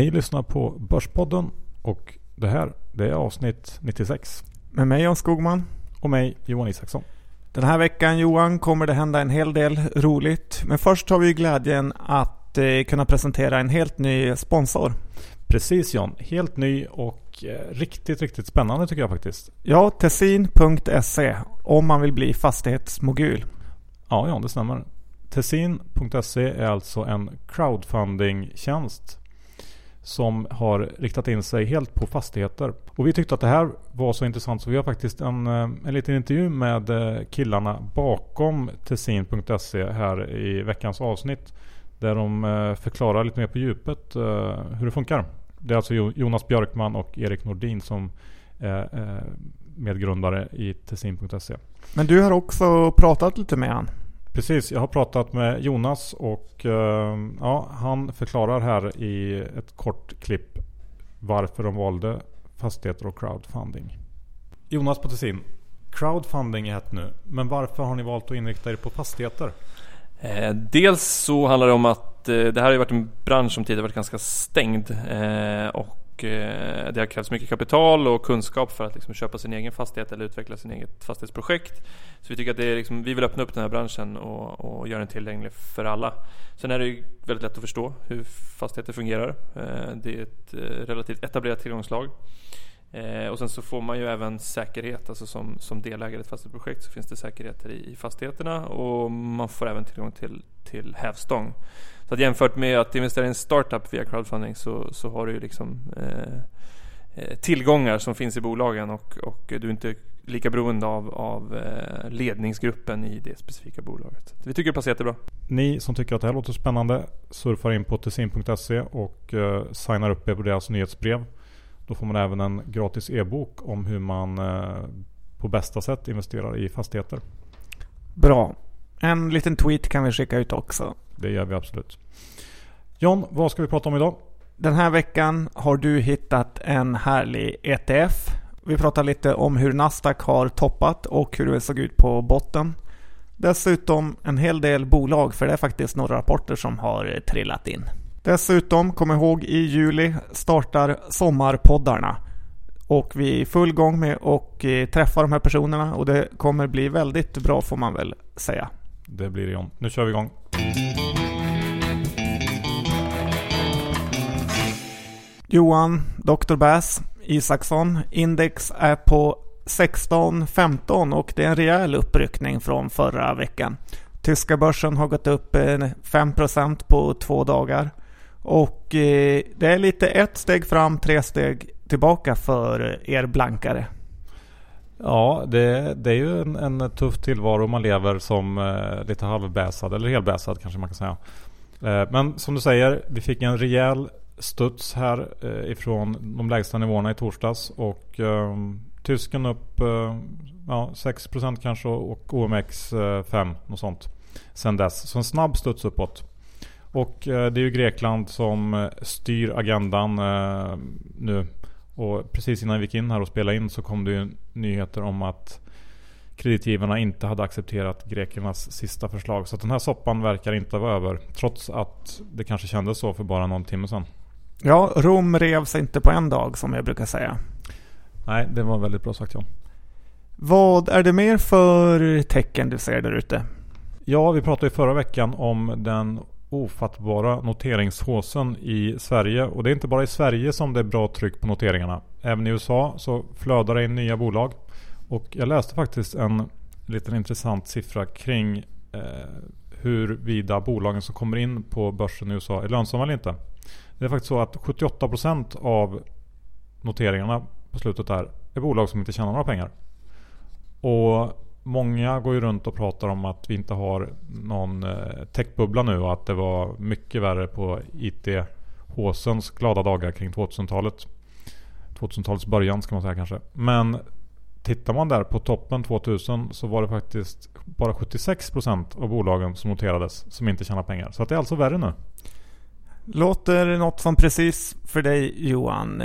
Ni lyssnar på Börspodden och det här det är avsnitt 96. Med mig Jan Skogman. Och mig Johan Isaksson. Den här veckan Johan kommer det hända en hel del roligt. Men först har vi glädjen att eh, kunna presentera en helt ny sponsor. Precis John, helt ny och eh, riktigt, riktigt spännande tycker jag faktiskt. Ja, Tessin.se om man vill bli fastighetsmogul. Ja, ja det stämmer. Tessin.se är alltså en crowdfunding-tjänst som har riktat in sig helt på fastigheter. Och vi tyckte att det här var så intressant så vi har faktiskt en, eh, en liten intervju med eh, killarna bakom Tessin.se här i veckans avsnitt. Där de eh, förklarar lite mer på djupet hur det funkar. Det är alltså Jonas Björkman och Erik Nordin som är medgrundare i Tessin.se. Men du har också pratat lite med han. Precis, jag har pratat med Jonas och eh, ja, han förklarar här i ett kort klipp varför de valde fastigheter och crowdfunding. Jonas på Tessin, crowdfunding är hett nu, men varför har ni valt att inrikta er på fastigheter? Eh, dels så handlar det om att eh, det här har varit en bransch som tidigare varit ganska stängd eh, och Eh, det har krävts mycket kapital och kunskap för att liksom köpa sin egen fastighet eller utveckla sin eget fastighetsprojekt. Så vi tycker att det är liksom, vi vill öppna upp den här branschen och, och göra den tillgänglig för alla. Sen är det ju väldigt lätt att förstå hur fastigheter fungerar. Eh, det är ett eh, relativt etablerat tillgångslag. Eh, och sen så får man ju även säkerhet, alltså som, som delägare i ett fastighetsprojekt så finns det säkerheter i, i fastigheterna och man får även tillgång till, till hävstång. Så att jämfört med att investera i en startup via crowdfunding så, så har du ju liksom eh, eh tillgångar som finns i bolagen och, och du är inte lika beroende av, av eh, ledningsgruppen i det specifika bolaget. Vi tycker det passar jättebra. Ni som tycker att det här låter spännande surfar in på tessin.se och eh, signar upp er på deras nyhetsbrev. Då får man även en gratis e-bok om hur man eh, på bästa sätt investerar i fastigheter. Bra. En liten tweet kan vi skicka ut också. Det gör vi absolut. John, vad ska vi prata om idag? Den här veckan har du hittat en härlig ETF. Vi pratar lite om hur Nasdaq har toppat och hur det såg ut på botten. Dessutom en hel del bolag, för det är faktiskt några rapporter som har trillat in. Dessutom, kom ihåg i juli startar sommarpoddarna. Och vi är i full gång med att eh, träffa de här personerna och det kommer bli väldigt bra får man väl säga. Det blir det John. Nu kör vi igång. Johan, Dr. Bass, Isaksson. Index är på 16-15 och det är en rejäl uppryckning från förra veckan. Tyska börsen har gått upp 5% eh, på två dagar. Och eh, det är lite ett steg fram, tre steg tillbaka för er blankare. Ja, det, det är ju en, en, tuff tillvaro man lever som eh, lite halvbäsad, eller helbäsad kanske man kan säga. Eh, men som du säger, vi fick en rejäl studs här eh, ifrån de lägsta nivåerna i torsdags. Och eh, tysken upp eh, ja, 6% kanske och OMX eh, 5, något sånt. Sen dess. Så en snabb studs uppåt. Och eh, det är ju Grekland som eh, styr agendan nu och precis innan vi gick in här och spelade in så kom det ju nyheter om att kreditgivarna inte hade accepterat grekernas sista förslag. Så den här soppan verkar inte vara över. Trots att det kanske kändes så för bara någon timme sedan. Ja, Rom revs inte på en dag som jag brukar säga. Nej, det var väldigt bra sagt John. Vad är det mer för tecken du ser där ute? Ja, vi pratade i förra veckan om den ofattbara noteringshåsen i Sverige. Och det är inte bara i Sverige som det är bra tryck på noteringarna. Även i USA så flödar det in nya bolag. Och jag läste faktiskt en liten intressant siffra kring eh, huruvida bolagen som kommer in på börsen i USA är lönsamma eller inte. Det är faktiskt så att 78% av noteringarna på slutet där är bolag som inte tjänar några pengar. Och Många går ju runt och pratar om att vi inte har någon eh, techbubbla nu och att det var mycket värre på IT-håsens glada dagar kring 2000-talet. 2000-talets början ska man säga kanske. Men tittar man där på toppen 2000 så var det faktiskt bara 76% av bolagen som noterades som inte tjänar pengar. Så att det är alltså värre nu. Låter något som precis för dig Johan.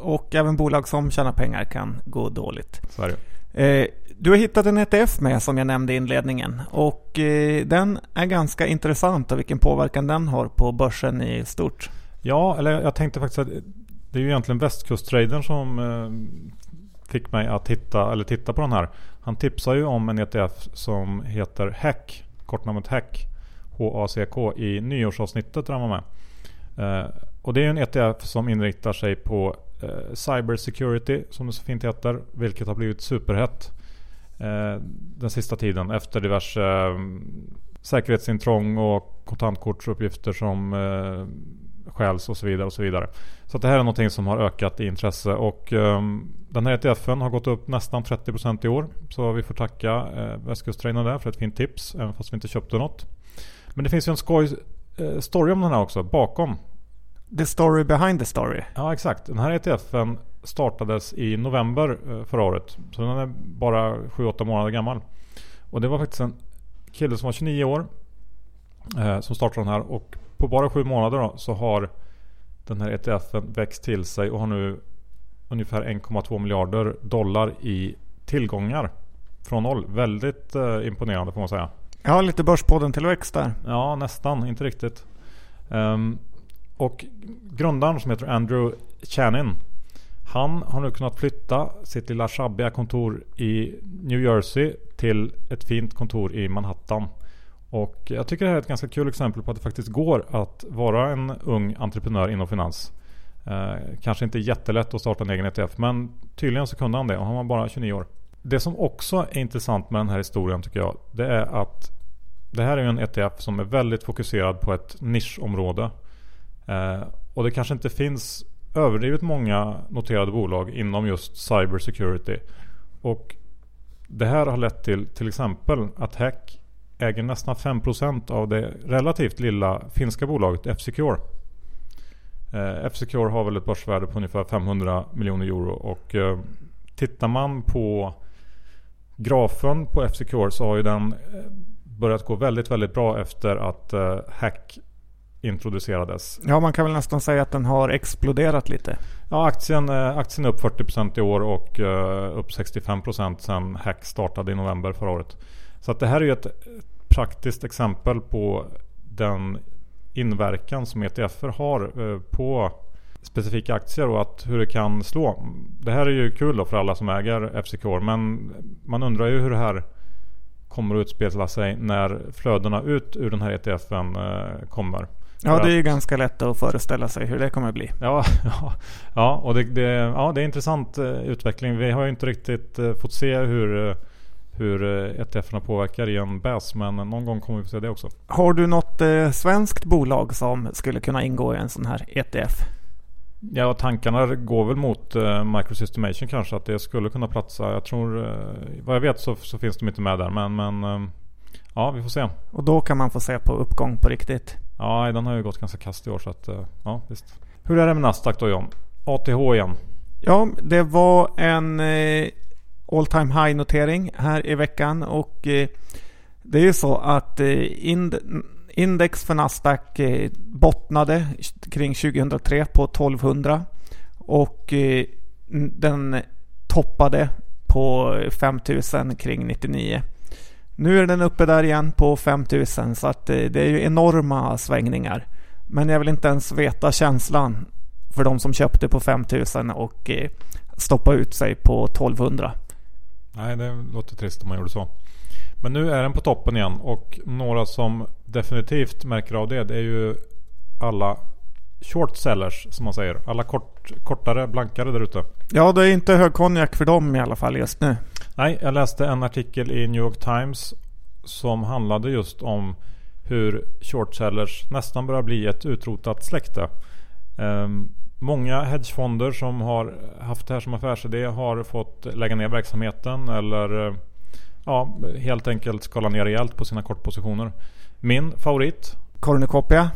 Och även bolag som tjänar pengar kan gå dåligt. Så är det. Eh, du har hittat en ETF med som jag nämnde i inledningen och eh, den är ganska intressant och vilken påverkan den har på börsen i stort. Ja, eller jag tänkte faktiskt att det är ju egentligen västkusttraden som eh, fick mig att titta, eller titta på den här. Han tipsar ju om en ETF som heter HACK, kortnamnet HACK, H-A-C-K i nyårsavsnittet där han var med. Eh, och det är en ETF som inriktar sig på cyber security som det så fint heter, vilket har blivit superhett Eh, den sista tiden efter diverse eh, säkerhetsintrång och kontantkortsuppgifter som eh, stjäls och så vidare och så vidare. Så det här är någonting som har ökat i intresse och eh, den här ETFen har gått upp nästan 30% i år. Så vi får tacka eh, Västkusttrainen där för ett fint tips även fast vi inte köpte något. Men det finns ju en skoj eh, story om den här också bakom. The story behind the story. Ja exakt. Den här ETFen startades i november eh, förra året. Så den är bara 7-8 månader gammal. Och det var faktiskt en kille som var 29 år eh, som startade den här och på bara 7 månader då, så har den här ETFen växt till sig och har nu ungefär 1,2 miljarder dollar i tillgångar från noll. Väldigt eh, imponerande får man säga. Ja, lite Börspodden-tillväxt där. Ja, nästan. Inte riktigt. Um, och grundaren som heter Andrew Channin. Han har nu kunnat flytta sitt lilla shabbiga kontor i New Jersey till ett fint kontor i Manhattan. Och jag tycker det här är ett ganska kul exempel på att det faktiskt går att vara en ung entreprenör inom finans. Eh, kanske inte jättelätt att starta en egen ETF men tydligen så kunde han det och han var bara 29 år. Det som också är intressant med den här historien tycker jag det är att det här är en ETF som är väldigt fokuserad på ett nischområde. Eh, och det kanske inte finns överdrivet många noterade bolag inom just cyber security. Och det här har lett till till exempel att Hack äger nästan 5% av det relativt lilla finska bolaget F-Secure. Eh, F-Secure har väl ett börsvärde på ungefär 500 miljoner euro och eh, tittar man på grafen på F-Secure så har ju den eh, börjat gå väldigt, väldigt bra efter att eh, Hack introducerades. Ja, man kan väl nästan säga att den har exploderat lite. Ja, aktien, eh, aktien är upp 40% i år och uh, upp 65% sen Hack startade i november förra året. Så att det här är ju ett praktiskt exempel på den inverkan som ETFer har uh, på specifika aktier och att hur det kan slå. Det här är ju kul för alla som äger FCK men man undrar ju hur det här kommer att utspela sig när flödena ut ur den här ETFen kommer. Ja, det är ju ganska lätt att föreställa sig hur det kommer att bli. Ja, ja, ja och det, det, ja, det är intressant uh, utveckling. Vi har ju inte riktigt uh, fått se hur, uh, hur ETFerna påverkar i en BAS, men någon gång kommer vi få se det också. Har du något svenskt bolag som skulle kunna ingå i en sån här ETF? Ja, tankarna går väl mot uh, Microsystemation kanske, att det skulle kunna platsa. Jag tror, vad jag vet så, så, finns de inte med där, men, men ja, vi får se. Och då kan man få se på uppgång på riktigt? Ja, den har ju gått ganska kast i år så att eh, ja visst. Hur är det med Nasdaq då John? ATH igen? Ja, det var en eh, all time high notering här i veckan och eh, det är ju så att eh, ind index för Nasdaq eh, bottnade kring 2003 på 1200 och eh, den toppade på 5000 kring 99. Nu är den uppe där igen på 5000 så att det är ju enorma svängningar. Men jag vill inte ens veta känslan för de som köpte på 5000 och eh, stoppa ut sig på 1200. Nej, det låter trist om man gjorde så. Men nu är den på toppen igen och några som definitivt märker av det, det är ju alla short sellers som man säger. Alla kort, kortare, blankare där ute. Ja, det är inte hög konjak för dem i alla fall just nu. Nej, jag läste en artikel i New York Times som handlade just om hur short sellers nästan börjar bli ett utrotat släkte. Um, många hedgefonder som har haft det här som affärsidé har fått lägga ner verksamheten eller ja, helt enkelt skala ner rejält på sina kortpositioner. Min favorit Cornucopia?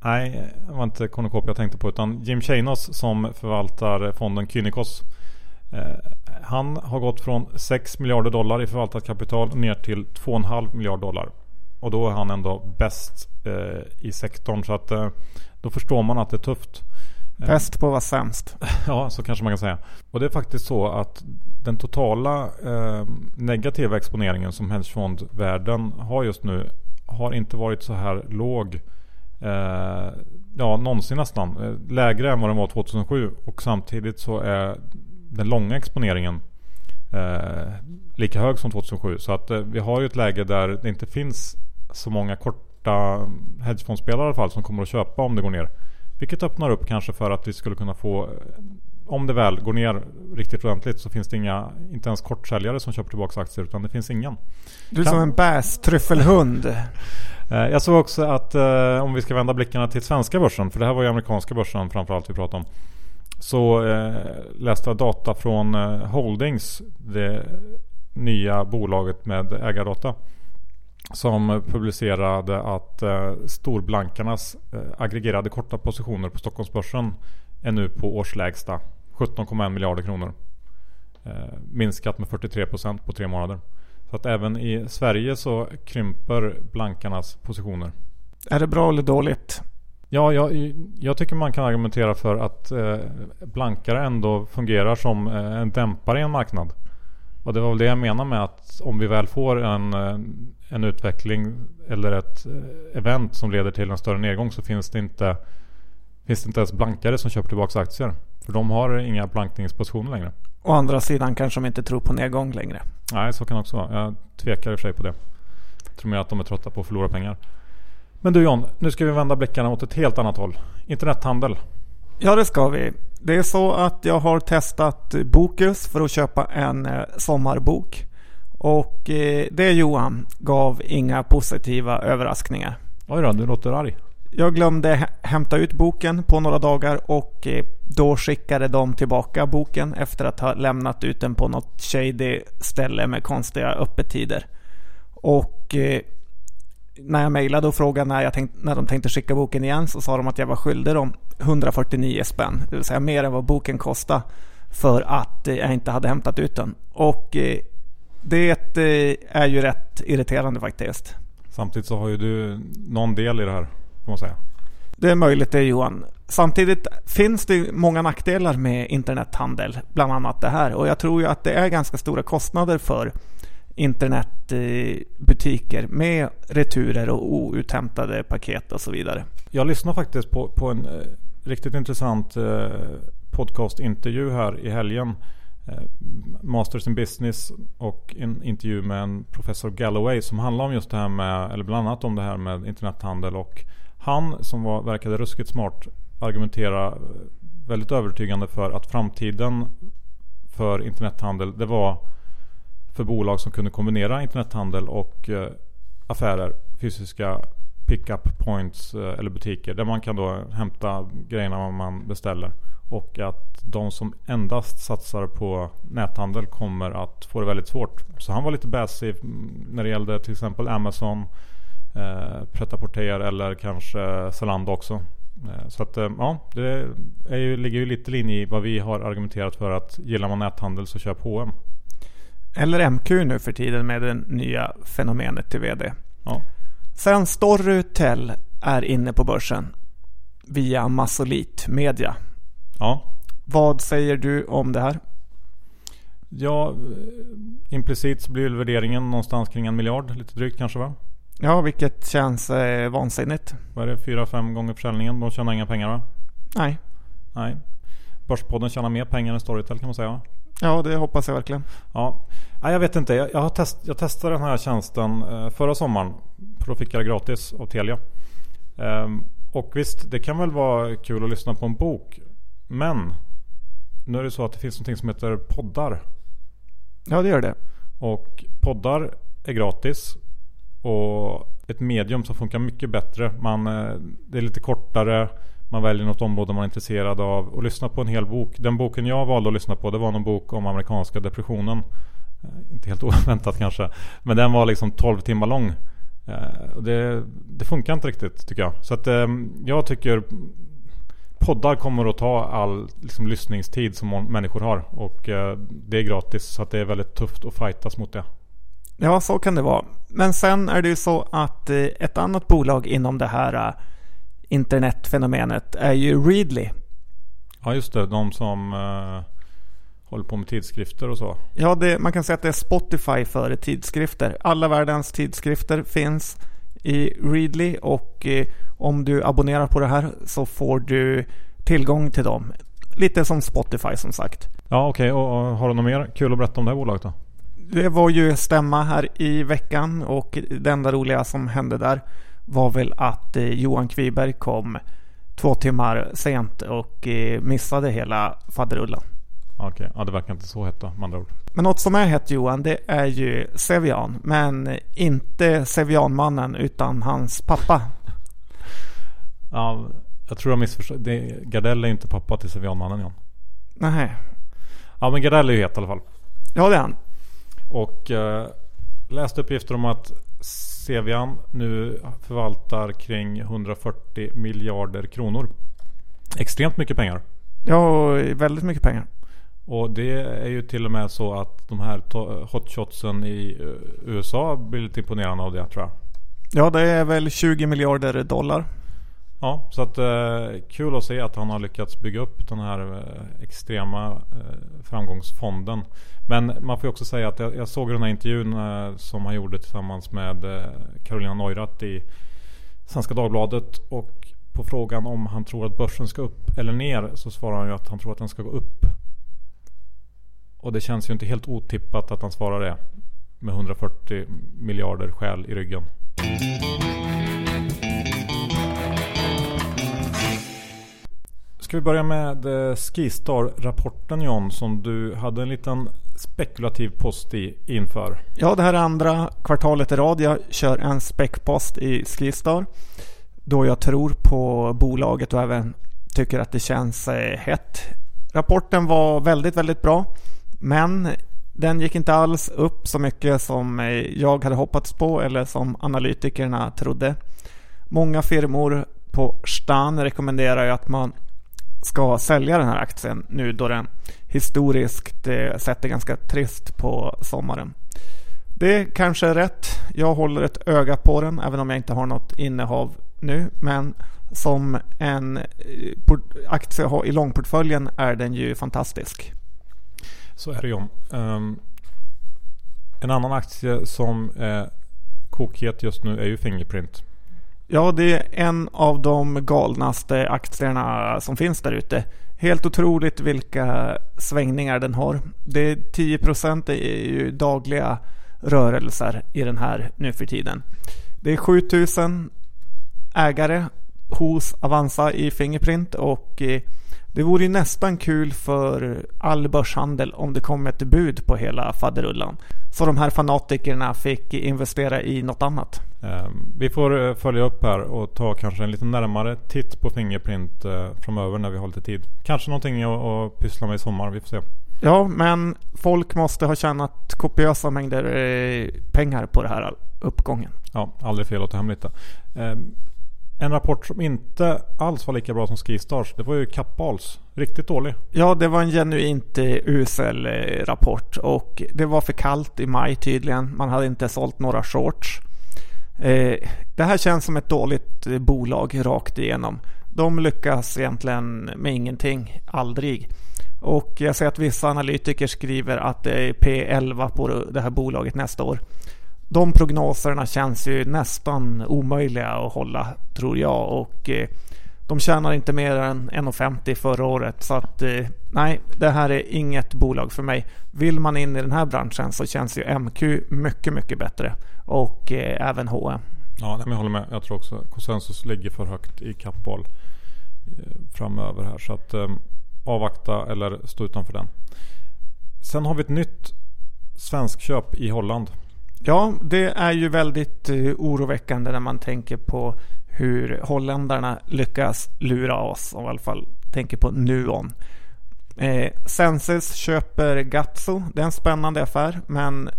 Nej, det var inte Cornucopia jag tänkte på utan Jim Chanos som förvaltar fonden Kynikos. Eh, han har gått från 6 miljarder dollar i förvaltat kapital ner till 2,5 miljarder dollar. Och då är han ändå bäst eh, i sektorn. Så att eh, då förstår man att det är tufft. Bäst på att vara sämst. ja, så kanske man kan säga. Och det är faktiskt så att den totala eh, negativa exponeringen som hedgefondvärlden har just nu har inte varit så här låg eh, ja, någonsin nästan. Eh, lägre än vad den var 2007 och samtidigt så är den långa exponeringen eh, lika hög som 2007. Så att eh, vi har ju ett läge där det inte finns så många korta hedgefondspelare i alla fall som kommer att köpa om det går ner. Vilket öppnar upp kanske för att vi skulle kunna få om det väl går ner riktigt ordentligt så finns det inga, inte ens kortsäljare som köper tillbaka aktier utan det finns ingen. Du är kan... som en bästryffelhund. Eh, jag såg också att eh, om vi ska vända blickarna till svenska börsen, för det här var ju amerikanska börsen framförallt vi pratade om. Så eh, läste jag data från eh, Holdings, det nya bolaget med ägardata. Som publicerade att eh, storblankarnas eh, aggregerade korta positioner på Stockholmsbörsen är nu på årslägsta 17,1 miljarder kronor. Eh, minskat med 43 procent på tre månader. Så att även i Sverige så krymper blankarnas positioner. Är det bra eller dåligt? Ja, jag, jag tycker man kan argumentera för att eh, blankare ändå fungerar som eh, en dämpare i en marknad. Och det var väl det jag menar med att om vi väl får en, eh, en utveckling eller ett eh, event som leder till en större nedgång så finns det inte finns det inte ens blankare som köper tillbaka aktier. För de har inga blankningspositioner längre. Å andra sidan kanske de inte tror på nedgång längre. Nej, så kan det också vara. Jag tvekar i och för sig på det. Jag tror mer att de är trötta på att förlora pengar. Men du John, nu ska vi vända blickarna åt ett helt annat håll. Internethandel. Ja, det ska vi. Det är så att jag har testat Bokus för att köpa en eh, sommarbok. Och eh, det Johan gav inga positiva överraskningar. Oj då, du låter arg. Jag glömde hämta ut boken på några dagar och eh, då skickade de tillbaka boken efter att ha lämnat ut den på något shady ställe med konstiga öppettider. Och när jag mejlade och frågade när, jag tänkt, när de tänkte skicka boken igen så sa de att jag var skyldig dem 149 spänn. Det vill säga mer än vad boken kostade för att eh, jag inte hade hämtat ut den. Och det är ju rätt irriterande faktiskt. Samtidigt så har ju du någon del i det här får man säga. Det är möjligt det Johan. Samtidigt finns det många nackdelar med internethandel, bland annat det här. Och jag tror ju att det är ganska stora kostnader för internetbutiker med returer och outhämtade paket och så vidare. Jag lyssnade faktiskt på, på en eh, riktigt intressant eh, podcastintervju här i helgen. Eh, Masters in Business och en intervju med en professor Galloway som handlar om just det här med, eller bland annat om det här med internethandel och han som var, verkade ruskigt smart argumentera eh, väldigt övertygande för att framtiden för internethandel det var för bolag som kunde kombinera internethandel och eh, affärer, fysiska pickup points eh, eller butiker där man kan då hämta grejerna man beställer. Och att de som endast satsar på näthandel kommer att få det väldigt svårt. Så han var lite bäsig mm, när det gällde till exempel Amazon eh, eller kanske Zalando också. Eh, så att eh, ja, det är ju, ligger ju lite linje i vad vi har argumenterat för att gillar man näthandel så köp H&M. Eller MQ nu för tiden med det nya fenomenet till VD. Ja. Sen Storytel är inne på börsen via Massolit Media. Ja. Vad säger du om det här? Ja, implicit så blir värderingen någonstans kring en miljard, lite drygt kanske va? Ja, vilket känns eh, vansinnigt. Vad är det? Fyra, fem gånger försäljningen. De tjänar inga pengar va? Nej. Nej. Börspodden tjänar mer pengar än Storytel kan man säga va? Ja, det hoppas jag verkligen. Ja, Nej, jag vet inte. Jag, jag, har test, jag testade den här tjänsten eh, förra sommaren. För då fick jag det gratis av Telia. Ehm, och visst, det kan väl vara kul att lyssna på en bok. Men nu är det så att det finns något som heter poddar. Ja, det gör det. Och poddar är gratis. Och ett medium som funkar mycket bättre. Man, eh, det är lite kortare. Man väljer något område man är intresserad av och lyssnar på en hel bok. Den boken jag valde att lyssna på det var någon bok om amerikanska depressionen. Eh, inte helt oväntat kanske. Men den var liksom 12 timmar lång. Eh, det, det funkar inte riktigt tycker jag. Så att eh, jag tycker poddar kommer att ta all liksom, lyssningstid som människor har. Och det är gratis så att det är väldigt tufft att fightas mot det. Ja, så kan det vara. Men sen är det ju så att eh, ett annat bolag inom det här internetfenomenet är ju Readly. Ja, just det. De som uh, håller på med tidskrifter och så. Ja, det, man kan säga att det är Spotify för tidskrifter. Alla världens tidskrifter finns i Readly och uh, Om du abonnerar på det här så får du tillgång till dem. Lite som Spotify som sagt. Ja okej, okay. och har du något mer kul att berätta om det här bolaget då? Det var ju stämma här i veckan och det enda roliga som hände där var väl att eh, Johan Kviberg kom två timmar sent och eh, missade hela faderullen. Okej, okay. ja det verkar inte så hett då med andra ord. Men något som är hett Johan, det är ju Sevian. Men inte Sevianmannen utan hans pappa. Ja, jag tror jag missförstått. Gardell är inte pappa till Sevianmannen John. Nej. Ja men Gardell är ju het i alla fall. Ja det är han. Och eh, läste uppgifter om att Sevian nu förvaltar kring 140 miljarder kronor. Extremt mycket pengar. Ja, väldigt mycket pengar. Och det är ju till och med så att de här hotshotsen i eh, USA blir lite imponerande av det tror jag. Ja, det är väl 20 miljarder dollar. Ja, så att eh, kul att se att han har lyckats bygga upp den här eh, extrema eh, framgångsfonden. Men man får ju också säga att jag, jag såg den här intervjun eh, som han gjorde tillsammans med eh, Carolina Neurath i Svenska Dagbladet. Och på frågan om han tror att börsen ska upp eller ner så svarar han ju att han tror att den ska gå upp. Och det känns ju inte helt otippat att han svarar det. Med 140 miljarder skäl i ryggen. Ska vi börja med eh, Skistar-rapporten John som du hade en liten spekulativ post i inför. Ja, det här är andra kvartalet i rad. Jag kör en spekpost i Skistar. Då jag tror på bolaget och även tycker att det känns eh, hett. Rapporten var väldigt, väldigt bra. Men den gick inte alls upp så mycket som eh, jag hade hoppats på eller som analytikerna trodde. Många firmor på Stan rekommenderar ju att man ska sälja den här aktien nu då den historiskt eh, sett är ganska trist på sommaren. Det kanske är rätt. Jag håller ett öga på den även om jag inte har något innehav nu. Men som en eh, aktie i långportföljen är den ju fantastisk. Så är det ju. Um, ehm, en annan aktie som är kokhet just nu är ju Fingerprint. Ja, det är en av de galnaste aktierna som finns där ute. Helt otroligt vilka svängningar den har. Det är 10 är ju dagliga rörelser i den här nu för tiden. Det är 7000 ägare hos Avanza i Fingerprint och eh, det vore ju nästan kul för all börshandel om det kom ett bud på hela faderullan. Så de här fanatikerna fick investera i något annat. Ehm, vi får eh, följa upp här och ta kanske en lite närmare titt på Fingerprint eh, framöver när vi har lite tid. Kanske någonting att pyssla med i sommar, vi får se. Ja, men folk måste ha tjänat kopiösa mängder eh, pengar på den här uppgången. Ja, aldrig fel att ta hem lite. Ehm, en rapport som inte alls var lika bra som Skistars, det var ju Kappahls. Riktigt dålig. Ja, det var en genuint usel rapport och det var för kallt i maj tydligen. Man hade inte sålt några shorts. Eh, det här känns som ett dåligt eh, bolag rakt igenom. De lyckas egentligen med ingenting, aldrig. Och jag ser att vissa analytiker skriver att det är P11 på det här bolaget nästa år. De prognoserna känns ju nästan omöjliga att hålla, tror jag. Och eh, de tjänar inte mer än 1,50 förra året. Så att nej, det här är inget bolag för mig. Vill man in i den här branschen så känns ju MQ mycket, mycket bättre och eh, även H&M. Ja, men jag håller med. Jag tror också konsensus ligger för högt i Kappahl eh, framöver här. Så att eh, avvakta eller stå utanför den. Sen har vi ett nytt svenskköp i Holland. Ja, det är ju väldigt eh, oroväckande när man tänker på hur holländarna lyckas lura oss. Om i alla fall tänker på Nuon. Eh, Sensus köper Gatso. Det är en spännande affär men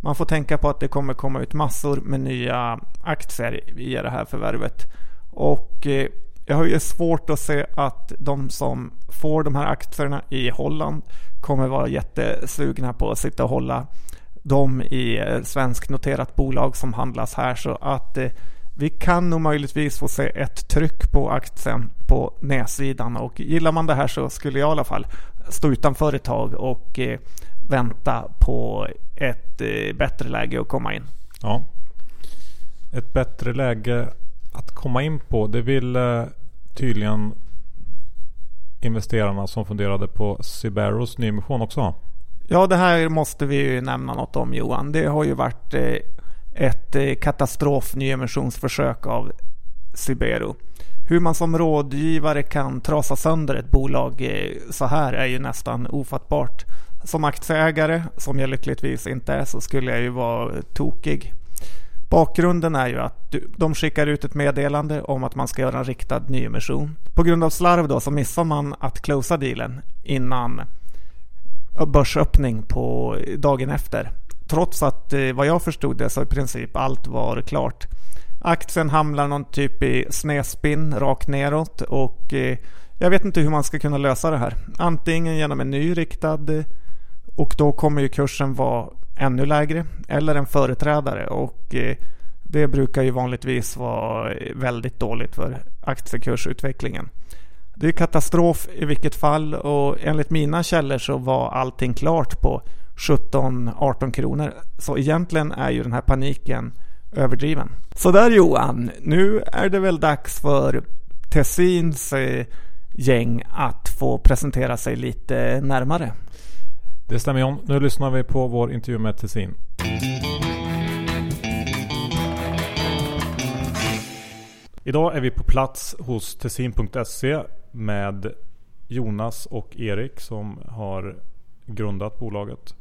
man får tänka på att det kommer komma ut massor med nya aktier via det här förvärvet. Och eh, jag har ju svårt att se att de som får de här aktierna i Holland kommer vara jättesugna på att sitta och hålla dem i eh, svensk noterat bolag som handlas här. Så att eh, vi kan nog möjligtvis få se ett tryck på aktien på nedsidan och gillar man det här så skulle jag i alla fall stå utanför ett tag och vänta på ett eh, bättre läge att komma in. Ja. Ett bättre läge att komma in på. Det vill eh, tydligen investerarna som funderade på Ciberos nyemission också. Ja, det här måste vi ju nämna något om Johan. Det har ju varit eh, ett eh, katastrof nyemissionsförsök av Cibero. Hur man som rådgivare kan trasa sönder ett bolag eh, så här är ju nästan ofattbart. Som aktieägare, som jag lyckligtvis inte är, så skulle jag ju vara tokig. Bakgrunden är ju att de skickar ut ett meddelande om att man ska göra en riktad nyemission. På grund av slarv då så missar man att closea dealen innan börsöppning på dagen efter. Trots att eh, vad jag förstod det så i princip allt var klart. Aktien hamnar någon typ i snedspinn rakt neråt och eh, jag vet inte hur man ska kunna lösa det här. Antingen genom en ny riktad och då kommer ju kursen vara ännu lägre eller en företrädare och eh, det brukar ju vanligtvis vara väldigt dåligt för aktiekursutvecklingen. Det är katastrof i vilket fall och enligt mina källor så var allting klart på 17-18 kronor. Så egentligen är ju den här paniken överdriven. Så där Johan, nu är det väl dags för Tessins eh, gäng att få presentera sig lite närmare. Det stämmer John. Nu lyssnar vi på vår intervju med Tessin. Idag är vi på plats hos Tessin.se med Jonas och Erik som har grundat bolaget.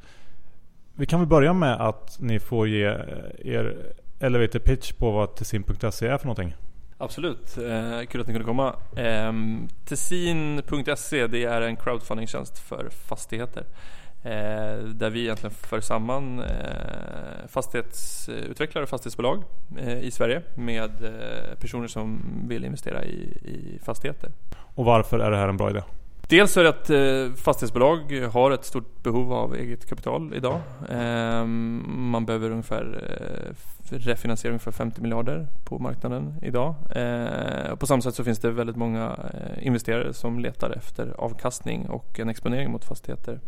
Vi kan väl börja med att ni får ge er elevator pitch på vad Tessin.se är för någonting. Absolut, eh, kul att ni kunde komma. Eh, Tessin.se det är en crowdfundingtjänst för fastigheter. Eh, där vi egentligen för samman eh, fastighetsutvecklare och fastighetsbolag eh, i Sverige med eh, personer som vill investera i, i fastigheter. Och varför är det här en bra idé? Dels är det att eh, fastighetsbolag har ett stort behov av eget kapital idag. Ehm, man behöver ungefär eh, refinansiera ungefär 50 miljarder på marknaden idag. Eh, på samma sätt så finns det väldigt många investerare som letar efter avkastning och en exponering mot fastigheter.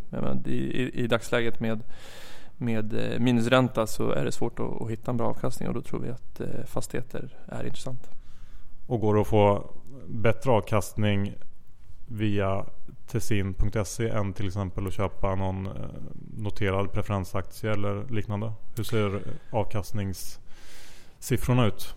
I, dagsläget med med minusränta så är det svårt att, att hitta en bra avkastning och då tror vi att fastigheter är intressant. Och går det att få bättre avkastning via tessin.se än till exempel att köpa någon eh, noterad preferensaktie eller liknande? Hur ser avkastningssiffrorna ut?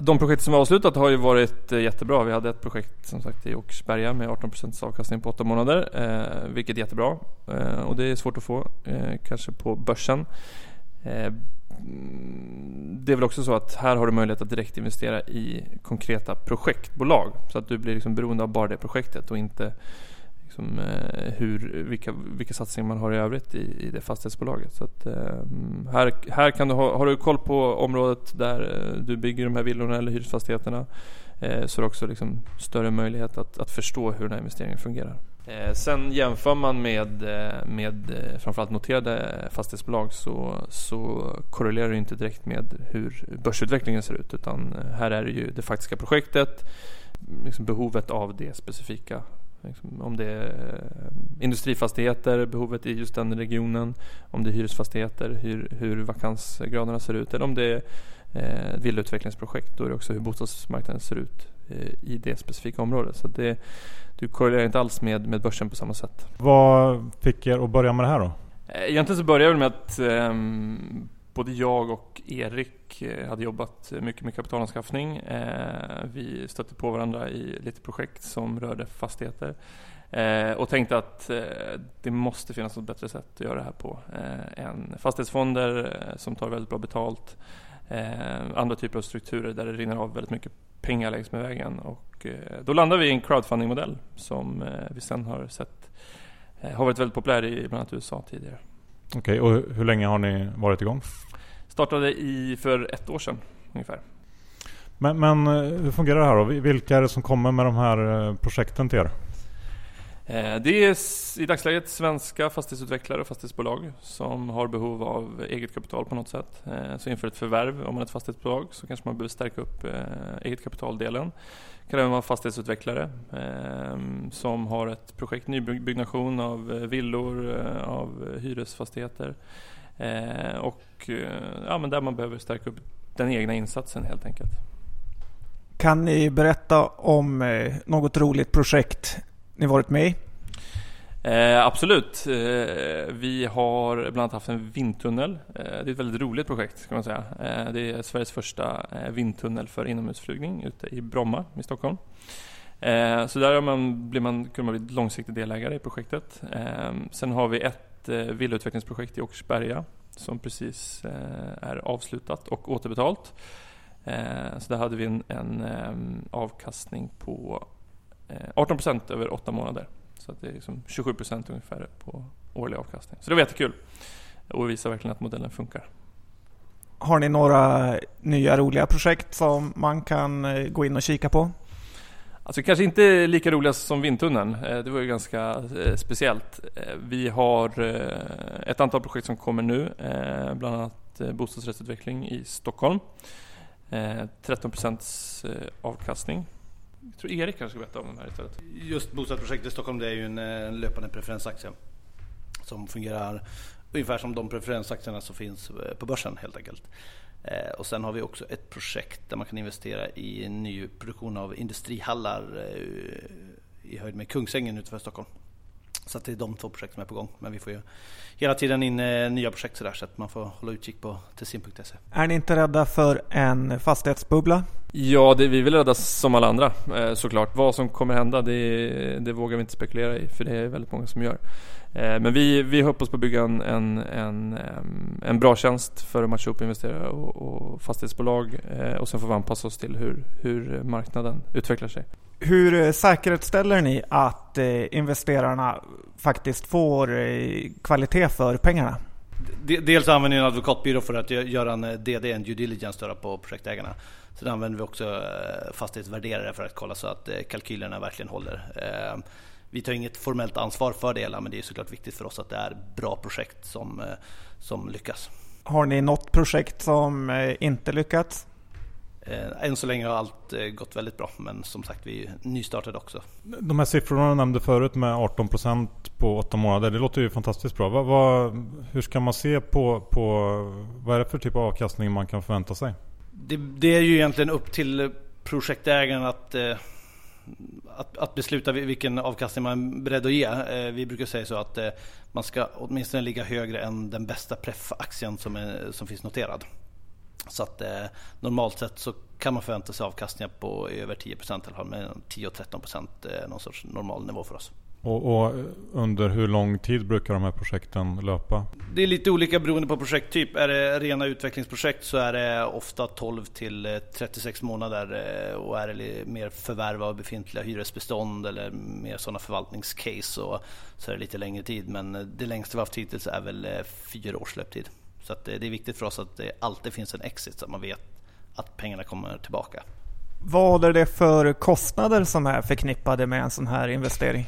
De projekt som är avslutat har ju varit eh, jättebra. Vi hade ett projekt som sagt i Åkersberga med 18% avkastning på 8 månader. Eh, vilket är jättebra. Eh, och det är svårt att få eh, kanske på börsen. Eh, det är väl också så att här har du möjlighet att direkt investera i konkreta projektbolag. Så att du blir liksom beroende av bara det projektet och inte liksom, eh, hur, vilka, vilka satsningar man har i övrigt i, i det fastighetsbolaget. Så att, ehm, här, här kan du ha, har du koll på området där eh, du bygger de här villorna eller hyresfastigheterna eh, så är det också liksom större möjlighet att, att förstå hur den här investeringen fungerar. Eh, sen jämför man med, eh, med eh, framförallt noterade fastighetsbolag så, så korrelerar det inte direkt med hur börsutvecklingen ser ut utan eh, här är det ju det faktiska projektet, liksom behovet av det specifika. Liksom om det är industrifastigheter, behovet i just den regionen, om det är hyresfastigheter, hur, hur vakansgraderna ser ut eller om det är eh, villautvecklingsprojekt. Då är det också hur bostadsmarknaden ser ut i det specifika området. Så det, du korrelerar inte alls med, med börsen på samma sätt. Vad fick er att börja med det här då? Eh, egentligen så började det med att eh, både jag och Erik eh, hade jobbat mycket med kapitalanskaffning. Eh, vi stötte på varandra i lite projekt som rörde fastigheter. Eh, och tänkte att eh, det måste finnas något bättre sätt att göra det här på än fastighetsfonder som tar väldigt bra betalt. andra typer av strukturer där det rinner av väldigt mycket pengar längs med vägen. Och eh, då landade vi i en crowdfunding-modell som eh, vi sen har sett eh, har varit väldigt populär i bland annat USA tidigare. Okej, okay, och hur länge har ni varit igång? Startade i för ett år sedan ungefär. Men, men hur fungerar det här då? Vilka är det som kommer med de här projekten till er? Eh, det är i dagsläget svenska fastighetsutvecklare och fastighetsbolag som har behov av eget kapital på något sätt. Eh, så inför ett förvärv, om man är ett fastighetsbolag, så kanske man behöver stärka upp eh, eget kapitaldelen. Det kan även vara fastighetsutvecklare som har ett projekt nybyggnation av villor, av hyresfastigheter. Och ja, men där man behöver stärka upp den egna insatsen helt enkelt. Kan ni berätta om något roligt projekt ni varit med i? Eh, absolut. Eh, vi har bland annat haft en vindtunnel. Eh, det är ett väldigt roligt projekt kan man säga. Eh, det är Sveriges första eh, vindtunnel för inomhusflygning ute i Bromma i Stockholm. Eh, så där man, blir man, kunde man bli långsiktig delägare i projektet. Eh, sen har vi ett eh, villautvecklingsprojekt i Åkersberga som precis eh, är avslutat och återbetalt. Eh, så där hade vi en, en avkastning på 18% över åtta månader. Så att det är liksom 27% ungefär på årlig avkastning. Så det var jättekul och visar verkligen att modellen funkar. Har ni några nya roliga projekt som man kan eh, gå in och kika på? Alltså kanske inte lika roliga som vindtunneln. Eh, det var ju ganska eh, speciellt. Vi har ett antal projekt som kommer nu, bland annat bostadsrättsutveckling i Stockholm. 13% avkastning jag tror Erik kanske ska berätta om de här istället. Just bostadsprojektet i Stockholm det är ju en, en löpande preferensaktie som fungerar ungefär som de preferensaktierna som finns eh, på börsen helt enkelt. Eh, och sen har vi också ett projekt där man kan investera i ny produktion av industrihallar eh, i höjd med Kungsängen utanför Stockholm. Så det är de två projekt som är på gång. Men vi får ju hela tiden in eh, nya projekt sådär så att man får hålla utkik på tessin.se. Är ni inte rädda för en fastighetsbubbla? Ja, det, vi vill rädda som alla andra eh, såklart. Vad som kommer hända det, det vågar vi inte spekulera i för det är väldigt många som gör. Eh, men vi, vi hoppas på att bygga en, en, en, en bra tjänst för att matcha upp investerare och, och fastighetsbolag och sen får vi anpassa oss till hur, hur marknaden utvecklar sig. Hur eh, säkerställer ni att eh, investerarna faktiskt får eh, kvalitet för pengarna? Dels använder vi en advokatbyrå för att göra en DD, en due diligence på projektägarna. Sen använder vi också fastighetsvärderare för att kolla så att kalkylerna verkligen håller. Vi tar inget formellt ansvar för det hela men det är såklart viktigt för oss att det är bra projekt som, som lyckas. Har ni något projekt som inte lyckats? Eh, än så länge har allt eh, gått väldigt bra men som sagt vi är nystartade också. De här siffrorna du nämnde förut med 18% på 8 månader. Det låter ju fantastiskt bra. Vad, vad, hur ska man se på, på vad är det för typ av avkastning man kan förvänta sig? Det, det är ju egentligen upp till projektägaren att eh, att, att, besluta vilken avkastning man är beredd att ge. Eh, vi brukar säga så att eh, man ska åtminstone ligga högre än den bästa preffaktien som, är, som finns noterad. Så att eh, normalt sett så kan man förvänta sig avkastningar på över 10 procent, eller 10-13 procent är någon sorts normal nivå för oss. Och, och, under hur lång tid brukar de här projekten löpa? Det är lite olika beroende på projekttyp. Är det rena utvecklingsprojekt så är det ofta 12 till 36 eh, månader eh, och är det mer förvärv av befintliga hyresbestånd eller mer sådana förvaltningscase så, så är det lite längre tid. Men det längsta vi haft hittills är väl fyra års löptid. Så att det är viktigt för oss att det alltid finns en exit så att man vet att pengarna kommer tillbaka. Vad är det för kostnader som är förknippade med en sån här investering?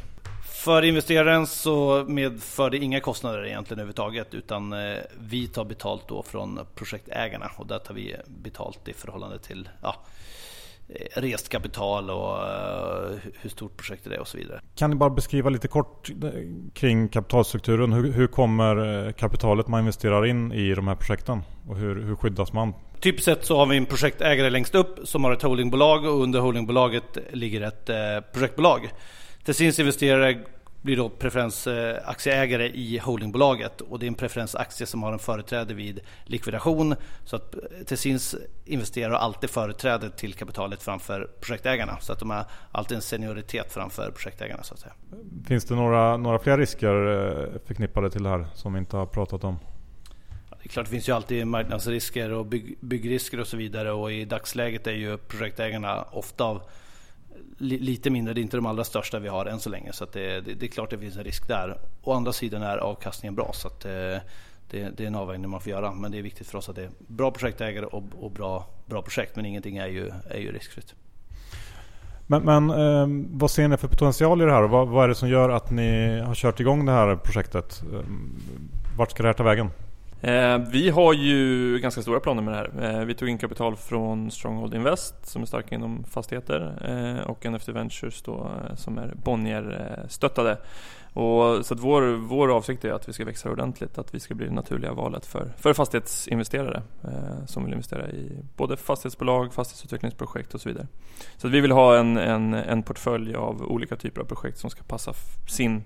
För investeraren så medför det inga kostnader egentligen överhuvudtaget utan eh, vi tar betalt då från projektägarna och där tar vi betalt i förhållande till ja, Eh, rest kapital och eh, hur stort projektet är och så vidare. Kan ni bara beskriva lite kort kring kapitalstrukturen? Hur, hur kommer kapitalet man investerar in i de här projekten? Och hur, hur skyddas man? Typiskt sett så har vi en projektägare längst upp som har ett holdingbolag och under holdingbolaget ligger ett projektbolag. Tessins investerare blir då preferensaktieägare i holdingbolaget och det är en preferensaktie som har en företräde vid likvidation. Så att Tessins investerare har alltid företräde till kapitalet framför projektägarna. Så att de har alltid en senioritet framför projektägarna så att säga. Finns det några, några fler risker eh, förknippade till det här som vi inte har pratat om? Det är klart det finns ju alltid marknadsrisker och bygg, byggrisker och så vidare och i dagsläget är ju projektägarna ofta av lite mindre. Det är inte de allra största vi har än så länge. Så det, det, det, är klart det finns en risk där. Å andra sidan är avkastningen bra. Så att, eh, det, det, är en avvägning man får göra. Men det är viktigt för oss att det är bra projektägare och, och bra, bra projekt. Men ingenting är ju, är ju riskfritt. Men, men eh, vad ser ni för potential i det här? Vad, vad är det som gör att ni har kört igång det här projektet? Ehm, vart ska det här ta vägen? Eh, vi har ju ganska stora planer med det här. Eh, vi tog in kapital från Stronghold Invest som är starka inom fastigheter eh, och NFT Ventures då, eh, som är Bonnier-stöttade. Och, så att vår, vår avsikt är att vi ska växa ordentligt, att vi ska bli det naturliga valet för, för fastighetsinvesterare eh, som vill investera i både fastighetsbolag, fastighetsutvecklingsprojekt och så vidare. Så att vi vill ha en, en, en portfölj av olika typer av projekt som ska passa sin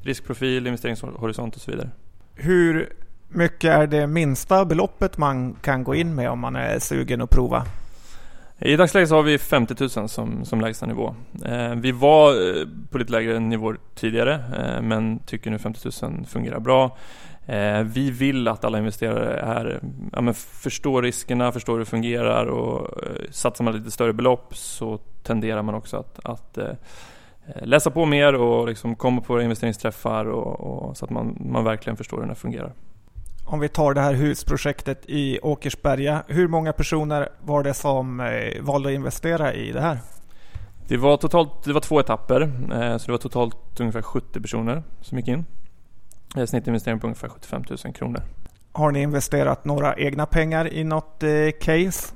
riskprofil, investeringshorisont och så vidare. Hur mycket är det minsta beloppet man kan gå in med om man är sugen att prova? I dagsläget så har vi 50 000 som, som lägsta nivå. Eh, vi var eh, på lite lägre nivåer tidigare eh, men tycker nu 50 000 fungerar bra. Eh, vi vill att alla investerare är, ja, men förstår riskerna, förstår hur det fungerar och eh, satsar man lite större belopp så tenderar man också att, att eh, eh läsa på mer och liksom komma på investeringsträffar och, och, så att man, man verkligen förstår hur det fungerar. Om vi tar det här husprojektet i Åkersberga. Hur många personer var det som eh, valde att investera i det här? Det var, totalt, det var två etapper, eh, så det var totalt ungefär 70 personer som gick in. Eh, snittinvestering på ungefär 75 000 kronor. Har ni investerat några egna pengar i något case?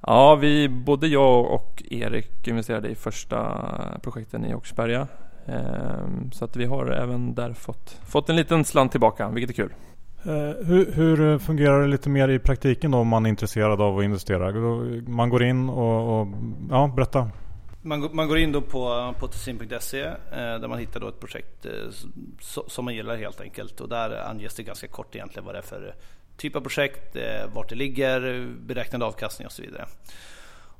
Ja, vi, både jag och Erik investerade i första projekten i Åkersberga. Så att vi har även där fått, fått en liten slant tillbaka, vilket är kul. Eh, hur, hur, fungerar det lite mer i praktiken då om man är intresserad av att investera? Man går in och, och ja, berätta. Man, man, går in då på, på tessin.se eh, där man hittar då ett projekt eh, som man gillar helt enkelt och där anges det ganska kort egentligen vad det är för typ av projekt, eh, vart det ligger, beräknad avkastning och så vidare.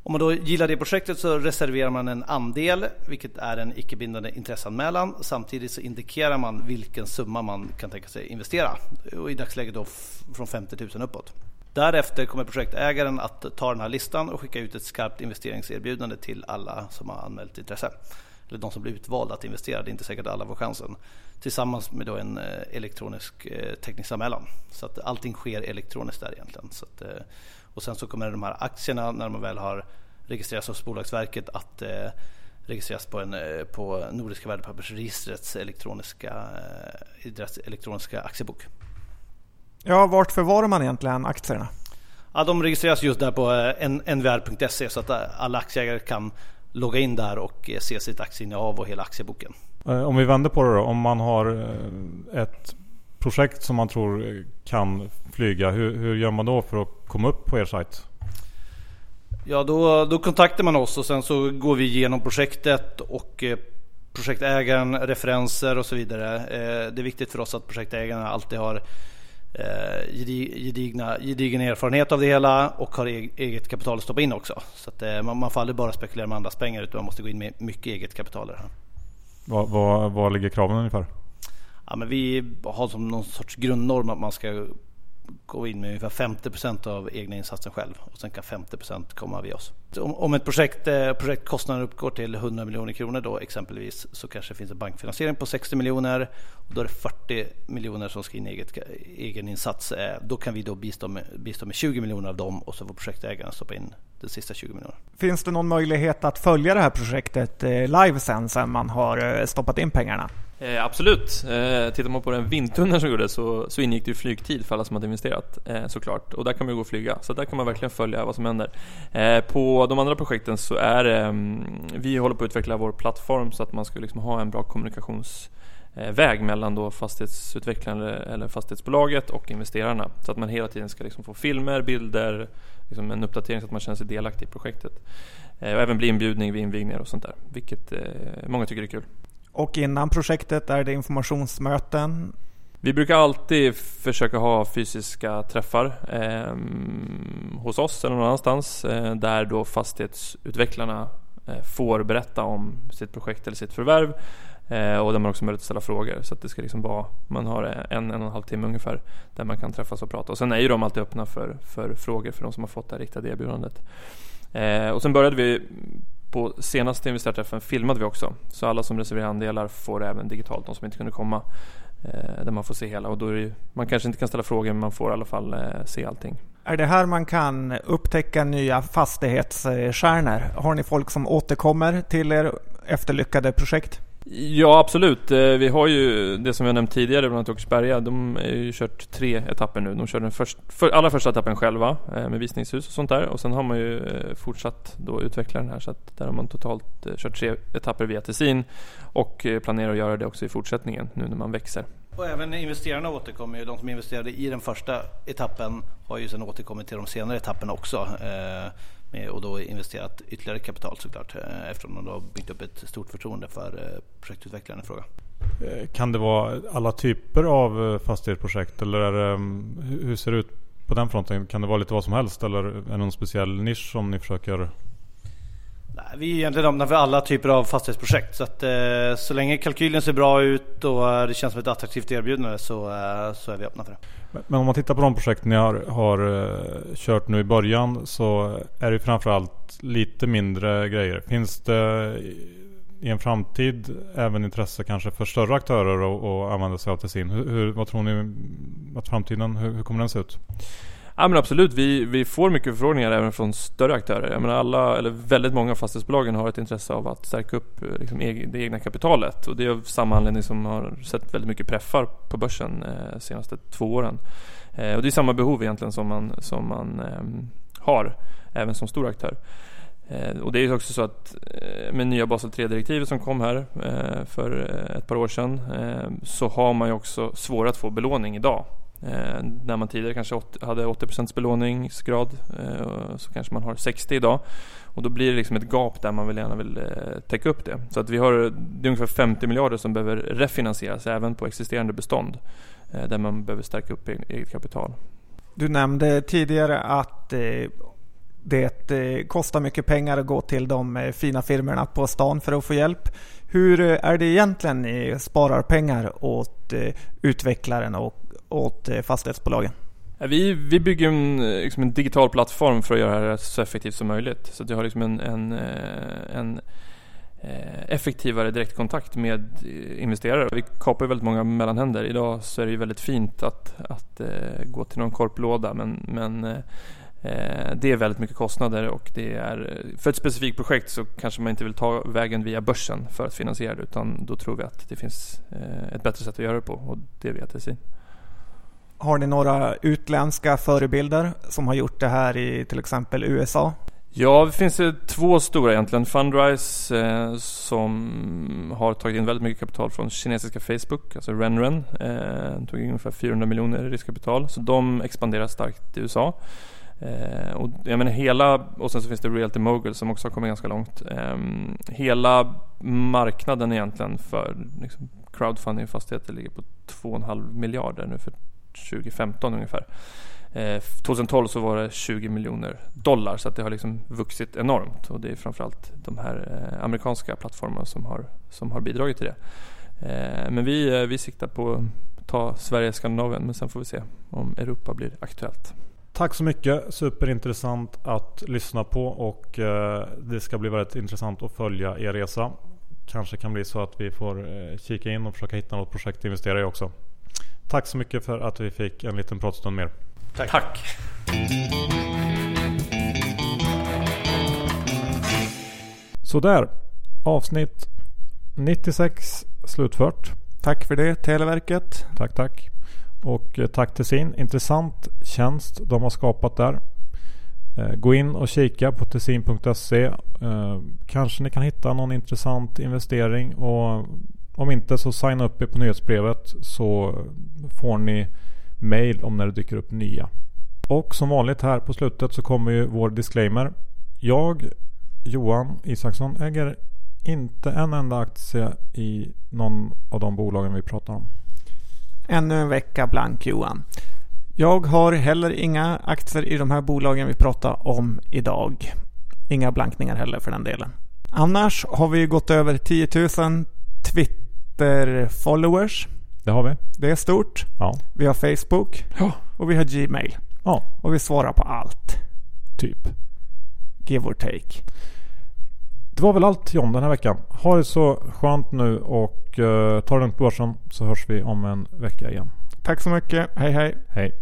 Om man då gillar det projektet så reserverar man en andel, vilket är en icke-bindande intresseanmälan. Samtidigt så indikerar man vilken summa man kan tänka sig investera. Och I dagsläget då från 50 000 uppåt. Därefter kommer projektägaren att ta den här listan och skicka ut ett skarpt investeringserbjudande till alla som har anmält intresse. Eller de som blir utvalda att investera, det är inte säkert alla får chansen. Tillsammans med då en eh, elektronisk eh, teknisk anmälan. Så att allting sker elektroniskt där egentligen. Så att, eh, och sen så kommer de här aktierna när de väl har registrerats hos Bolagsverket att eh, registreras på, en, eh, på Nordiska värdepappersregistrets elektroniska, eh, elektroniska aktiebok. Ja, vart förvarar man egentligen aktierna? Ja, de registreras just där på nvr.se så att alla aktieägare kan logga in där och se sitt aktieinnehav och hela aktieboken. Om vi vänder på det då. Om man har ett projekt som man tror kan flyga. Hur, hur gör man då för att komma upp på er sajt? Ja, då, då kontaktar man oss och sen så går vi igenom projektet och eh, projektägaren, referenser och så vidare. Eh, det är viktigt för oss att projektägarna alltid har eh, gedigna, gedigen erfarenhet av det hela och har eget kapital att stoppa in också. Så att man, man får aldrig bara spekulera med andras pengar utan man måste gå in med mycket eget kapital. Vad, vad ligger kraven ungefär? Ja, men vi har som någon sorts grundnorm att man ska gå in med ungefär 50 procent av egna insatsen själv och sen kan 50 procent komma via oss. Om, om ett projekt, eh, projektkostnaden uppgår till 100 miljoner kronor då exempelvis så kanske det finns en bankfinansiering på 60 miljoner och då är det 40 miljoner som ska in i eget, egen insats. Eh, då kan vi då bistå med, bistå med 20 miljoner av dem och så får projektägaren stoppa in de sista 20 miljonerna. Finns det någon möjlighet att följa det här projektet eh, live sen, sen man har eh, stoppat in pengarna? Eh, absolut. Eh, tittar man på den vindtunneln som gjordes så, så ingick det ju flygtid för alla som hade investerat eh, såklart. Och där kan man ju gå och flyga. Så där kan man verkligen följa vad som händer. Eh, på de andra projekten så är eh, vi håller på att utveckla vår plattform så att man ska liksom ha en bra kommunikationsväg eh, mellan då fastighetsutvecklaren eller fastighetsbolaget och investerarna. Så att man hela tiden ska liksom få filmer, bilder, liksom en uppdatering så att man känner sig delaktig i projektet. Eh, och även bli inbjudning vid invigningar och sånt där, vilket eh, många tycker är kul. Och innan projektet är det informationsmöten. Vi brukar alltid försöka ha fysiska träffar eh, hos oss eller någon annanstans eh, där då fastighetsutvecklarna eh, får berätta om sitt projekt eller sitt förvärv eh, och där man också möjlighet att ställa frågor. Så att det ska liksom vara, man har en, en och en halv timme ungefär där man kan träffas och prata. Och sen är ju de alltid öppna för, för frågor för de som har fått det här riktade erbjudandet. Eh, och sen började vi på senaste investerarträffen filmade vi också. Så alla som reserverar andelar får även digitalt, de som inte kunde komma. Eh, där man får se hela och då är det, man kanske inte kan ställa frågor men man får i alla fall eh, se allting. Är det här man kan upptäcka nya fastighetsstjärnor? Har ni folk som återkommer till er efter lyckade projekt? Ja absolut. Eh, vi har ju det som jag nämnt tidigare, bland annat Åkersberga. De har ju kört tre etapper nu. De körde den först, för, allra första etappen själva eh, med visningshus och sånt där. Och sen har man ju eh, fortsatt då utveckla den här. Så att där har man totalt kört tre etapper via Tessin. Och planerar att göra det också i fortsättningen nu när man växer. Och även investerarna återkommer ju. De som investerade i den första etappen har ju sen återkommit till de senare etapperna också. Med, och då investerat ytterligare kapital såklart eh, eftersom de då byggt upp ett stort förtroende för eh, projektutvecklaren i fråga. Eh, kan det vara alla typer av fastighetsprojekt eller är det, mm, hur ser det ut på den fronten? Kan det vara lite vad som helst eller är det någon speciell nisch som ni försöker Nej, vi är egentligen öppna för alla typer av fastighetsprojekt. Så, att, eh, så länge kalkylen ser bra ut och det känns som ett attraktivt erbjudande så, eh, så är vi öppna för det. Men om man tittar på de projekten ni har, har eh, kört nu i början så är det framförallt lite mindre grejer. Finns det i en framtid även intresse kanske för större aktörer att använda sig av Tessin? Hur, hur, vad tror ni att framtiden, hur, hur kommer den se ut? Ja men absolut, vi, vi får mycket förfrågningar även från större aktörer. Jag menar alla, eller väldigt många av fastighetsbolagen har ett intresse av att stärka upp eh, liksom, det egna kapitalet. Och det är av samma anledning som har sett väldigt mycket preffar på börsen eh, senaste två åren. Eh, och det är samma behov egentligen som man, som man eh, har, även som stor aktör. Eh, och det är också så att eh, med nya Basel 3-direktivet som kom här för ett par år sedan så har man ju också svårare att få belåning idag. Eh, när man tidigare kanske 80, hade 80% belåningsgrad eh, så kanske man har 60 idag. Och då blir det liksom ett gap där man vill gärna vill eh, täcka upp det. Så att vi har, det är ungefär 50 miljarder som behöver refinansieras även på existerande bestånd. Eh, där man behöver stärka upp eget kapital. Du nämnde tidigare att eh, det eh, kostar mycket pengar att gå till de eh, fina firmorna på stan för att få hjälp. Hur eh, är det egentligen ni sparar pengar åt utvecklaren och åt eh, fastighetsbolagen? Vi, vi bygger en, eh, liksom en digital plattform för att göra det här så effektivt som möjligt. Så att vi har liksom en, en, eh, en effektivare direktkontakt med investerare. Vi kapar väldigt många mellanhänder. Idag så är det ju väldigt fint att, att gå till någon korplåda men, men det är väldigt mycket kostnader och det är för ett specifikt projekt så kanske man inte vill ta vägen via börsen för att finansiera det utan då tror vi att det finns ett bättre sätt att göra det på och det är via Tessin. Har ni några utländska förebilder som har gjort det här i till exempel USA? Ja, det finns två stora egentligen. Fundrise eh, som har tagit in väldigt mycket kapital från kinesiska Facebook, alltså Renren. Eh, tog in ungefär 400 miljoner i riskkapital. Så de expanderar starkt i USA. Eh, och jag menar hela, och sen så finns det Realty Mogul som också har kommit ganska långt. Eh, hela marknaden egentligen för liksom, crowdfunding fastigheter ligger på 2,5 miljarder nu för 2015 ungefär. Eh, 2012 så var det 20 miljoner dollar så att det har liksom vuxit enormt och det är framförallt de här eh, amerikanska plattformarna som har, som har bidragit till det. Eh, men vi, vi siktar på att ta Sverige Skandinavien men sen får vi se om Europa blir aktuellt. Tack så mycket. Superintressant att lyssna på och det ska bli väldigt intressant att följa er resa. Kanske kan bli så att vi får kika in och försöka hitta något projekt att investera i också. Tack så mycket för att vi fick en liten pratstund mer. Tack. Tack. Sådär. Avsnitt 96 slutfört. Tack för det Televerket. Tack, tack. Och eh, tack till sin intressant tjänst de har skapat där. Eh, gå in och kika på tessin.se. Eh, kanske ni kan hitta någon intressant investering och om inte så signa upp er på nyhetsbrevet så får ni mail om när det dyker upp nya. Och som vanligt här på slutet så kommer ju vår disclaimer. Jag, Johan Isaksson, äger inte en enda aktie i någon av de bolagen vi pratar om. Ännu en vecka blank Johan. Jag har heller inga aktier i de här bolagen vi pratar om idag. Inga blankningar heller för den delen. Annars har vi gått över 10 000 Twitter Twitter-followers. Det har vi. Det är stort. Ja. Vi har Facebook. Ja. Och vi har Gmail. Ja. Och vi svarar på allt. Typ. Give or take. Det var väl allt John den här veckan. Ha det så skönt nu och uh, ta det lugnt på börsen så hörs vi om en vecka igen. Tack så mycket. Hej hej. Hej.